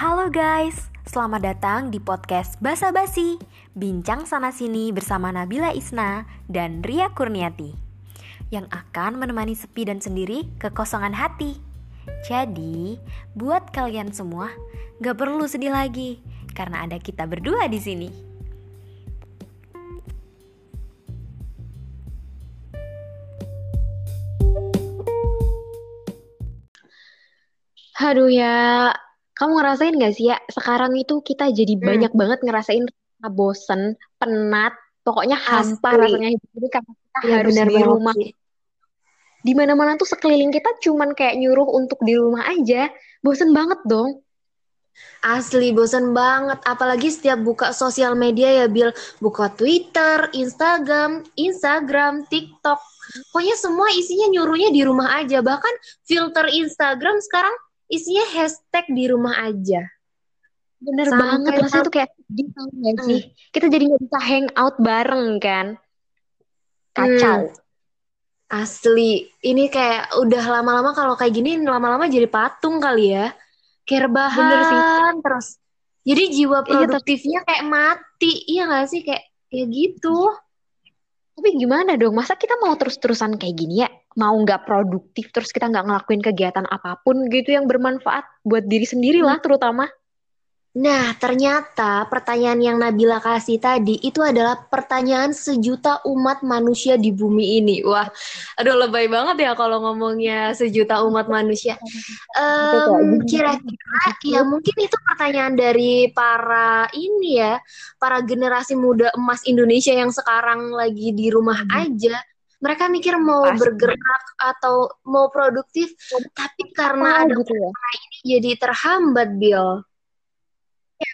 Halo guys, selamat datang di podcast Basa Basi Bincang sana sini bersama Nabila Isna dan Ria Kurniati Yang akan menemani sepi dan sendiri kekosongan hati. Jadi, buat kalian semua, gak perlu sedih lagi Karena ada kita berdua di sini. Aduh ya, kamu ngerasain gak sih ya, sekarang itu kita jadi Hmm, banyak banget ngerasain rasa bosen, penat, pokoknya hampa asli rasanya hidup ini karena kita Iya harus benar di rumah. sih Di mana-mana tuh sekeliling kita cuman kayak nyuruh untuk di rumah aja. Bosen banget dong. Asli bosan banget, apalagi setiap buka sosial media ya Bil, buka Twitter, Instagram, Instagram, TikTok. Pokoknya semua isinya nyuruhnya di rumah aja. Bahkan filter Instagram sekarang isinya hashtag di rumah aja. Bener banget, Sampai rasanya tuh kayak sedih tau gak Hmm. sih? Kita jadi gak bisa hangout bareng kan? Hmm, Kacau. asli. Ini kayak udah lama-lama kalau kayak gini lama-lama jadi patung kali ya. Kayak Bener sih. rebahan terus. Jadi jiwa Iya, produktifnya kayak mati. Iya gak sih? Kayak kayak gitu. Tapi gimana dong? Masa kita mau terus-terusan kayak gini ya? Mau nggak produktif terus kita nggak ngelakuin kegiatan apa pun gitu yang bermanfaat buat diri sendiri lah terutama. Nah, ternyata pertanyaan yang Nabila kasih tadi itu adalah pertanyaan sejuta umat manusia di bumi ini. Wah, aduh lebay banget ya kalau ngomongnya sejuta umat manusia. Gitu Jadi kira-kira ya mungkin itu pertanyaan dari para ini ya, para generasi muda emas Indonesia yang sekarang lagi di rumah aja. Mereka mikir mau pasti bergerak atau mau produktif, tapi karena apa ada gitu ya. ini jadi terhambat, Bill.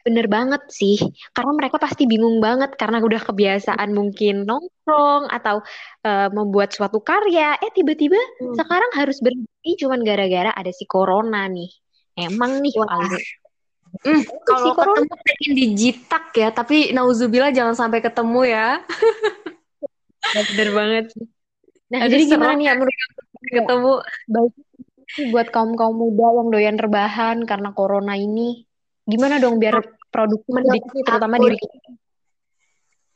Bener banget sih. Karena mereka pasti bingung banget karena udah kebiasaan mungkin nongkrong atau eh, membuat suatu karya. Eh tiba-tiba Hmm. sekarang harus berhenti cuman gara-gara ada si corona nih. Emang nih Wah, paling Hmm, si kalau corona ketemu pengen dijitak ya, tapi nauzubillah jangan sampai ketemu ya. bener banget sih. Nah, Aduh jadi gimana nih ya menurut kamu ya? ketemu. Baik buat kaum-kaum muda yang doyan rebahan karena corona ini. Gimana dong biar produktif terutama diri nih,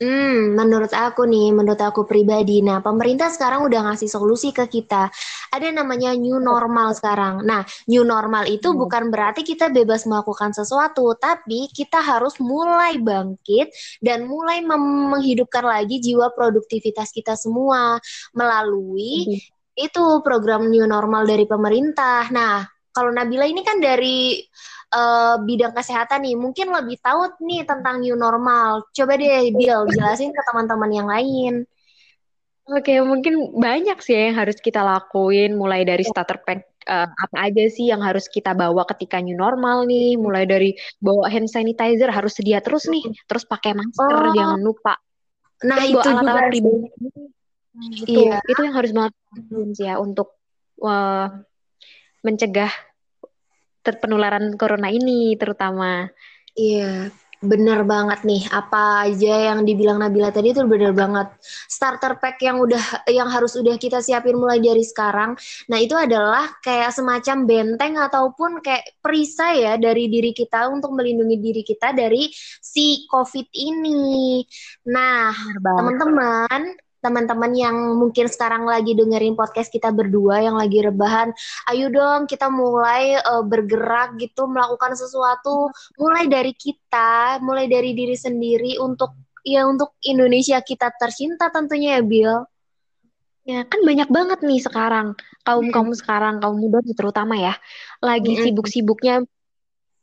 hmm, menurut aku nih, menurut aku pribadi, nah pemerintah sekarang udah ngasih solusi ke kita. Ada namanya new normal sekarang. Nah, new normal itu kita. bukan berarti kita bebas melakukan sesuatu, tapi kita harus mulai bangkit dan mulai menghidupkan lagi jiwa produktivitas kita semua melalui Sedih. itu program new normal dari pemerintah. Nah, kalau Nabila ini kan dari eh, bidang kesehatan nih, mungkin lebih tahu nih tentang new normal. Coba deh, Bill, jelasin ke teman-teman yang lain. Oke, mungkin banyak sih ya yang harus kita lakuin, mulai dari starter pack eh, apa aja sih yang harus kita bawa ketika new normal nih, mulai dari bawa hand sanitizer harus sedia terus nih, terus pakai masker Oh, jangan lupa, nah terus itu juga alat-alat pribadi. Nah, itu, Iya, itu yang harus banget ya untuk eh, mencegah penularan corona ini terutama. iya. Bener banget nih, apa aja yang dibilang Nabila tadi itu bener banget. Starter pack yang udah yang harus udah kita siapin mulai dari sekarang. Nah, itu adalah kayak semacam benteng ataupun kayak perisai ya dari diri kita untuk melindungi diri kita dari si COVID ini. Nah, Benar teman-teman, teman-teman yang mungkin sekarang lagi dengerin podcast kita berdua yang lagi rebahan, ayo dong kita mulai eh, bergerak gitu melakukan sesuatu mulai dari kita, mulai dari diri sendiri untuk ya untuk Indonesia kita tercinta tentunya ya Bill. Ya, kan banyak banget nih sekarang kaum-kaum sekarang, kaum muda terutama ya, lagi sibuk-sibuknya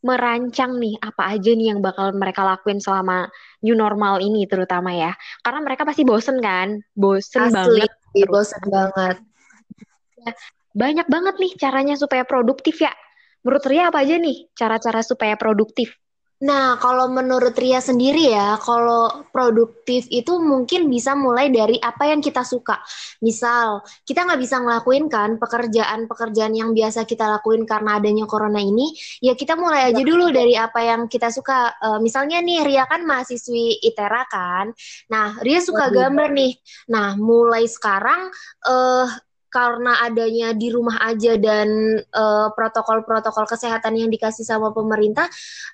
merancang nih apa aja nih yang bakal mereka lakuin selama new normal ini terutama ya. Karena mereka pasti bosen kan, bosen Asli, banget terus. bosan banget. Ya, Banyak banget nih caranya supaya produktif ya. Menurut Ria apa aja nih cara-cara supaya produktif? Nah, kalau menurut Ria sendiri ya, kalau produktif itu mungkin bisa mulai dari apa yang kita suka. Misal, kita nggak bisa ngelakuin kan pekerjaan-pekerjaan yang biasa kita lakuin karena adanya corona ini, ya kita mulai aja dulu dari apa yang kita suka. Eh, misalnya nih, Ria kan mahasiswi ITERA kan. Nah, Ria suka gambar nih. Nah, mulai sekarang, eh karena adanya di rumah aja dan uh, protokol-protokol kesehatan yang dikasih sama pemerintah,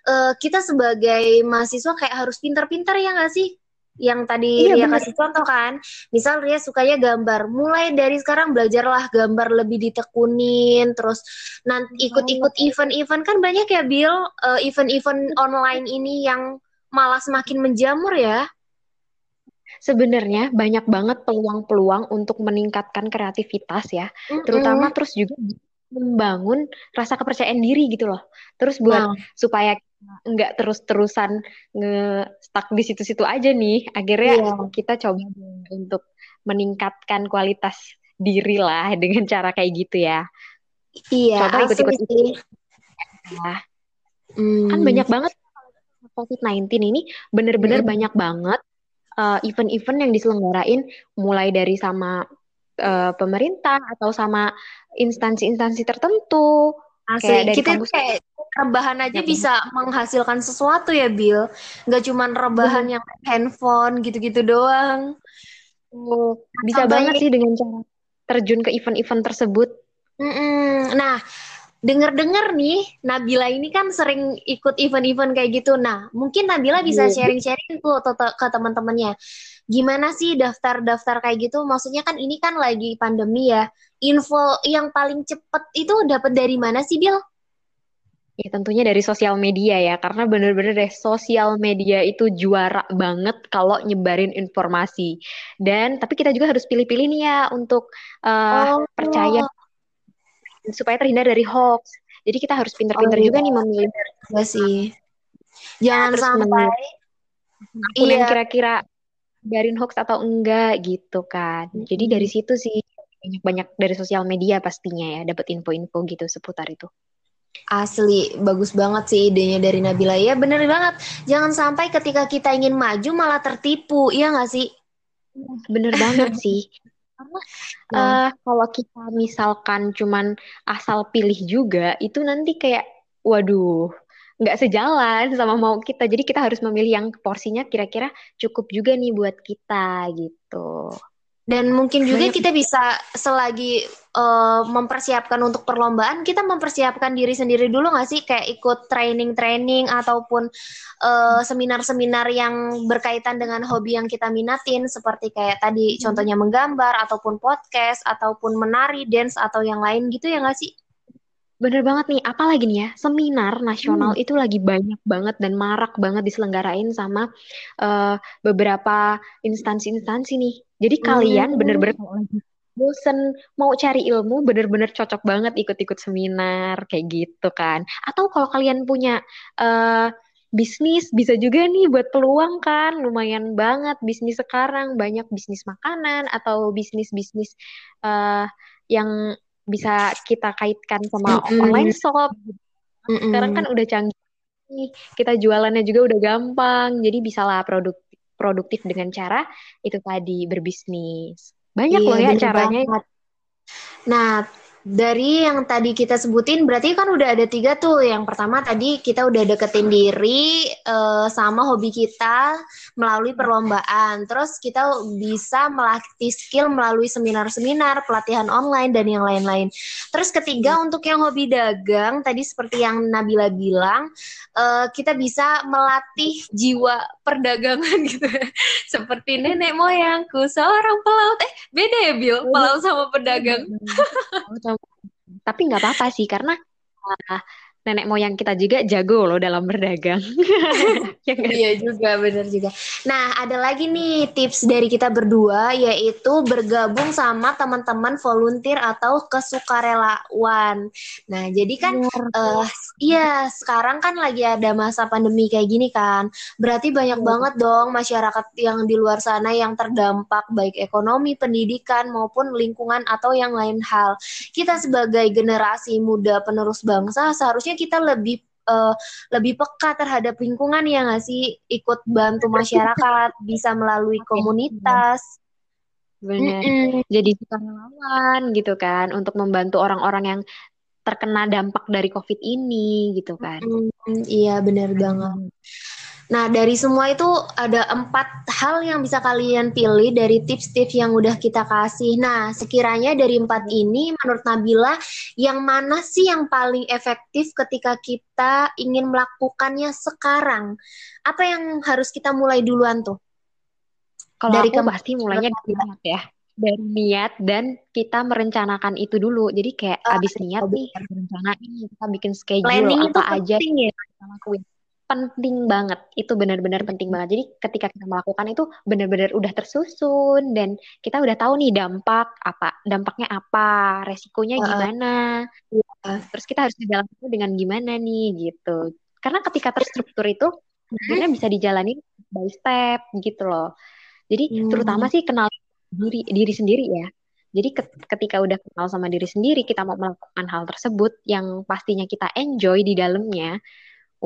uh, kita sebagai mahasiswa kayak harus pintar-pintar ya nggak sih? Yang tadi iya, Ria bener. kasih contoh kan, misal Ria sukanya gambar, mulai dari sekarang belajarlah gambar lebih ditekunin, terus nanti ikut-ikut event-event. Kan banyak ya Bill, uh, event-event online ini yang malah semakin menjamur ya sebenarnya banyak banget peluang-peluang untuk meningkatkan kreativitas ya, mm-hmm. terutama terus juga membangun rasa kepercayaan diri gitu loh. Terus buat wow. supaya nggak terus-terusan nge-stuck di situ-situ aja nih, akhirnya yeah. kita coba untuk meningkatkan kualitas diri lah dengan cara kayak gitu ya. Iya, coba ikut-ikut ya. Hmm. Kan banyak banget COVID-19 ini bener-bener hmm. banyak banget eh, event-event yang diselenggarain mulai dari sama uh, pemerintah atau sama instansi-instansi tertentu. Asli, kayak dari kita kampus kayak rebahan aja ya, bisa bener. menghasilkan sesuatu ya, Bill. Nggak cuma rebahan hmm. yang handphone gitu-gitu doang. Oh, bisa Sampai... banget sih dengan cara terjun ke event-event tersebut. Mm-mm. Nah, dengar-dengar nih Nabila ini kan sering ikut event-event kayak gitu. Nah, mungkin Nabila bisa iya. sharing-sharing tuh ke teman-temannya. Gimana sih daftar-daftar kayak gitu? Maksudnya kan ini kan lagi pandemi ya. Info yang paling cepet itu dapat dari mana sih, Bil? Ya tentunya dari sosial media ya, karena bener-bener deh sosial media itu juara banget kalau nyebarin informasi. Dan tapi kita juga harus pilih-pilih nih ya untuk uh, oh. percaya supaya terhindar dari hoax. Jadi kita harus pinter-pinter oh, juga iya. nih memilih. Iya sih. Jangan sampai iya. yang kira-kira dari hoax atau enggak gitu kan. Hmm. Jadi dari situ sih banyak-banyak dari sosial media pastinya ya dapat info-info gitu seputar itu. Asli, bagus banget sih idenya dari Nabila. Ya bener banget. Jangan sampai ketika kita ingin maju malah tertipu, iya nggak sih? Bener banget sih. Karena uh, kalau kita misalkan cuman asal pilih juga, itu nanti kayak, waduh, nggak sejalan sama mau kita. Jadi kita harus memilih yang porsinya kira-kira cukup juga nih buat kita gitu. Dan mungkin juga Banyak. kita bisa selagi uh, mempersiapkan untuk perlombaan, kita mempersiapkan diri sendiri dulu nggak sih? Kayak ikut training-training ataupun seminar seminar-seminar yang berkaitan dengan hobi yang kita minatin, seperti kayak tadi hmm. contohnya menggambar, ataupun podcast, ataupun menari, dance, atau yang lain gitu ya nggak sih? Bener banget nih, apalagi nih ya, seminar nasional hmm. itu lagi banyak banget dan marak banget diselenggarain sama uh, beberapa instansi-instansi nih. Jadi hmm. kalian bener-bener bosen mau cari ilmu, bener-bener cocok banget ikut-ikut seminar kayak gitu kan. Atau kalau kalian punya uh, bisnis bisa juga nih buat peluang kan lumayan banget bisnis sekarang banyak bisnis makanan atau bisnis bisnis uh, yang bisa kita kaitkan sama mm -hmm. online shop. Mm -hmm. Sekarang kan udah canggih. Kita jualannya juga udah gampang. Jadi bisalah produktif produktif dengan cara itu tadi berbisnis. Banyak iya, loh ya caranya. Banget. Nah, dari yang tadi kita sebutin berarti kan udah ada tiga tuh. Yang pertama tadi kita udah deketin diri uh, sama hobi kita melalui perlombaan. Terus kita bisa melatih skill melalui seminar-seminar, pelatihan online dan yang lain-lain. Terus ketiga hmm. untuk yang hobi dagang tadi seperti yang Nabila bilang, uh, kita bisa melatih jiwa perdagangan gitu. seperti nenek moyangku seorang pelaut. Eh, beda ya Bill, pelaut sama pedagang. Tapi nggak apa-apa sih karena uh, nenek moyang kita juga jago loh dalam berdagang. ya iya juga, bener juga. Nah, ada lagi nih tips dari kita berdua, yaitu bergabung sama teman-teman volunteer atau kesukarelawan. Nah, jadi kan, uh, iya, sekarang kan lagi ada masa pandemi kayak gini kan. Berarti banyak hmm. banget dong masyarakat yang di luar sana yang terdampak, baik ekonomi, pendidikan, maupun lingkungan atau yang lain hal. Kita sebagai generasi muda penerus bangsa, seharusnya harusnya kita lebih uh, lebih peka terhadap lingkungan ya nggak sih? Ikut bantu masyarakat bisa melalui komunitas. benar. Mm -mm. jadi sukarelawan gitu kan untuk membantu orang-orang yang terkena dampak dari covid ini gitu kan. Mm, iya benar. banget Nah, dari semua itu ada empat hal yang bisa kalian pilih dari tips-tips yang udah kita kasih. Nah, sekiranya dari empat ini, menurut Nabila, yang mana sih yang paling efektif ketika kita ingin melakukannya sekarang? Apa yang harus kita mulai duluan tuh? Kalau dari aku pasti mulainya dari niat ya. Dari niat dan kita merencanakan itu dulu. Jadi kayak uh, abis niat nih, rencanain, kita bikin schedule Planning apa aja ya. kita lakuin penting banget. Itu benar-benar penting banget. Jadi ketika kita melakukan itu benar-benar udah tersusun dan kita udah tahu nih dampak apa dampaknya apa resikonya gimana. Uh, terus kita harus itu dengan gimana nih gitu. Karena ketika terstruktur itu sebenarnya bisa dijalani by step gitu loh. Jadi hmm. terutama sih kenal diri diri sendiri ya. Jadi ketika udah kenal sama diri sendiri, kita mau melakukan hal tersebut yang pastinya kita enjoy di dalamnya,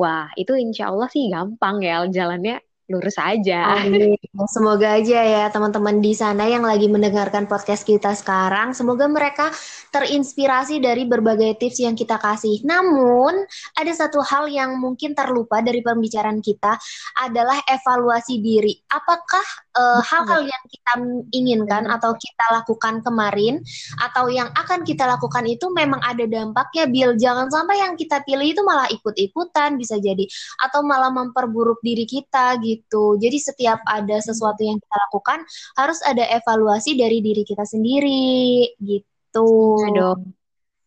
Wah, itu insya Allah sih gampang ya jalannya lurus aja. Amin. Semoga aja ya teman-teman di sana yang lagi mendengarkan podcast kita sekarang, semoga mereka terinspirasi dari berbagai tips yang kita kasih. Namun, ada satu hal yang mungkin terlupa dari pembicaraan kita adalah evaluasi diri. Apakah uh, hal-hal yang kita inginkan atau kita lakukan kemarin atau yang akan kita lakukan itu memang ada dampaknya, Bill. Jangan sampai yang kita pilih itu malah ikut-ikutan bisa jadi atau malah memperburuk diri kita gitu gitu. Jadi setiap ada sesuatu yang kita lakukan harus ada evaluasi dari diri kita sendiri gitu. Nah, dong.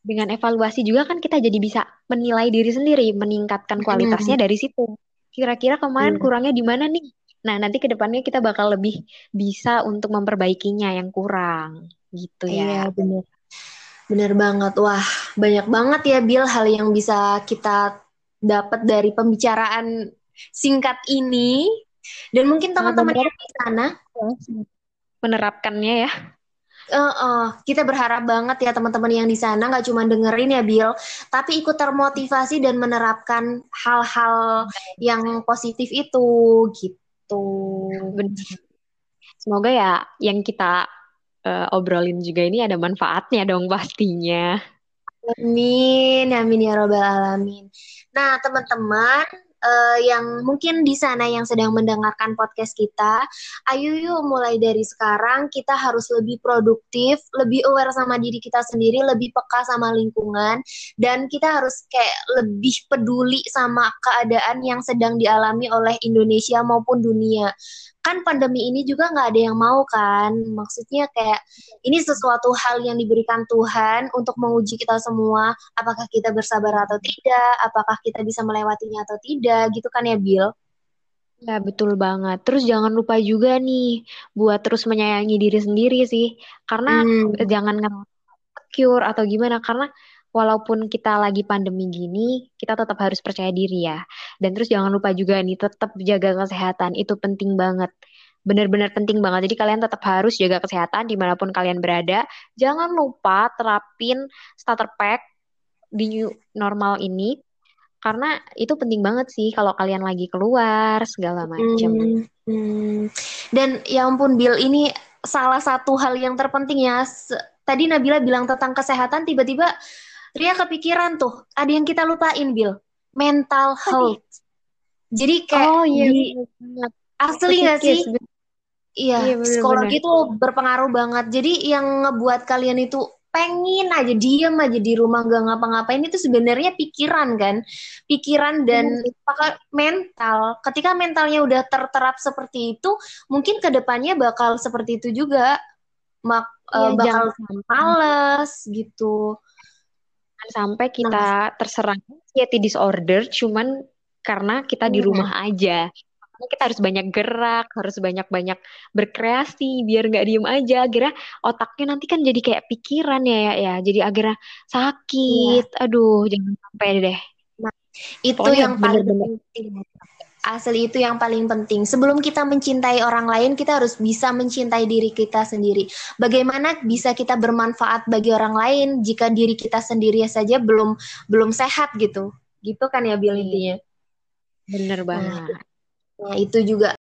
Dengan evaluasi juga kan kita jadi bisa menilai diri sendiri, meningkatkan kualitasnya hmm. dari situ. Kira-kira kemarin hmm. kurangnya di mana nih? Nah, nanti ke depannya kita bakal lebih bisa untuk memperbaikinya yang kurang. Gitu ya. Iya, benar. Bener banget. Wah, banyak banget ya Bill hal yang bisa kita dapat dari pembicaraan singkat ini dan mungkin teman-teman yang di sana menerapkannya ya. Uh, uh, kita berharap banget ya teman-teman yang di sana nggak cuma dengerin ya Bill, tapi ikut termotivasi dan menerapkan hal-hal yang positif itu gitu. Benar. Semoga ya yang kita uh, obrolin juga ini ada manfaatnya dong pastinya. Amin, amin ya robbal alamin. Nah teman-teman uh, yang mungkin di sana yang sedang mendengarkan podcast kita, ayo yuk mulai dari sekarang. Kita harus lebih produktif, lebih aware sama diri kita sendiri, lebih peka sama lingkungan, dan kita harus kayak lebih peduli sama keadaan yang sedang dialami oleh Indonesia maupun dunia kan pandemi ini juga nggak ada yang mau kan maksudnya kayak ini sesuatu hal yang diberikan Tuhan untuk menguji kita semua apakah kita bersabar atau tidak apakah kita bisa melewatinya atau tidak gitu kan ya Bill Ya betul banget. Terus jangan lupa juga nih buat terus menyayangi diri sendiri sih. Karena hmm. jangan secure atau gimana karena walaupun kita lagi pandemi gini, kita tetap harus percaya diri ya. Dan terus jangan lupa juga nih, tetap jaga kesehatan, itu penting banget. Benar-benar penting banget. Jadi kalian tetap harus jaga kesehatan di mana pun kalian berada. Jangan lupa terapin starter pack di new normal ini. Karena itu penting banget sih kalau kalian lagi keluar, segala macam. Hmm, hmm. Dan ya ampun Bill, ini salah satu hal yang terpenting ya. Tadi Nabila bilang tentang kesehatan, tiba-tiba Ria kepikiran tuh, ada yang kita lupain, Bill. Mental health. Jadi kayak oh, iya, di asli nggak sih? Iya, iya psikologi itu berpengaruh banget. Jadi yang ngebuat kalian itu pengen aja diem aja di rumah gak ngapa-ngapain itu sebenarnya pikiran kan pikiran dan hmm. mental ketika mentalnya udah terterap seperti itu mungkin ke depannya bakal seperti itu juga mak ya, uh, bakal males gitu sampai kita terserang anxiety disorder cuman karena kita di iya. rumah aja. Makanya kita harus banyak gerak, harus banyak-banyak berkreasi biar nggak diem aja. Akhirnya otaknya nanti kan jadi kayak pikiran ya ya, ya. jadi akhirnya sakit. Ya. Aduh, jangan sampai deh. Nah, itu Pokoknya yang paling penting. Asli itu yang paling penting. Sebelum kita mencintai orang lain, kita harus bisa mencintai diri kita sendiri. Bagaimana bisa kita bermanfaat bagi orang lain jika diri kita sendiri saja belum belum sehat gitu. Gitu kan ya Bill intinya. Bener nah, banget. Nah, nah itu juga.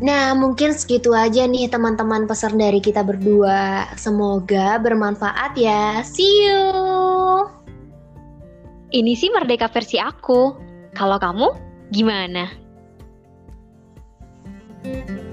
Nah, mungkin segitu aja nih teman-teman pesan dari kita berdua. Semoga bermanfaat ya. See you ini sih merdeka versi aku. Kalau kamu, gimana? thank you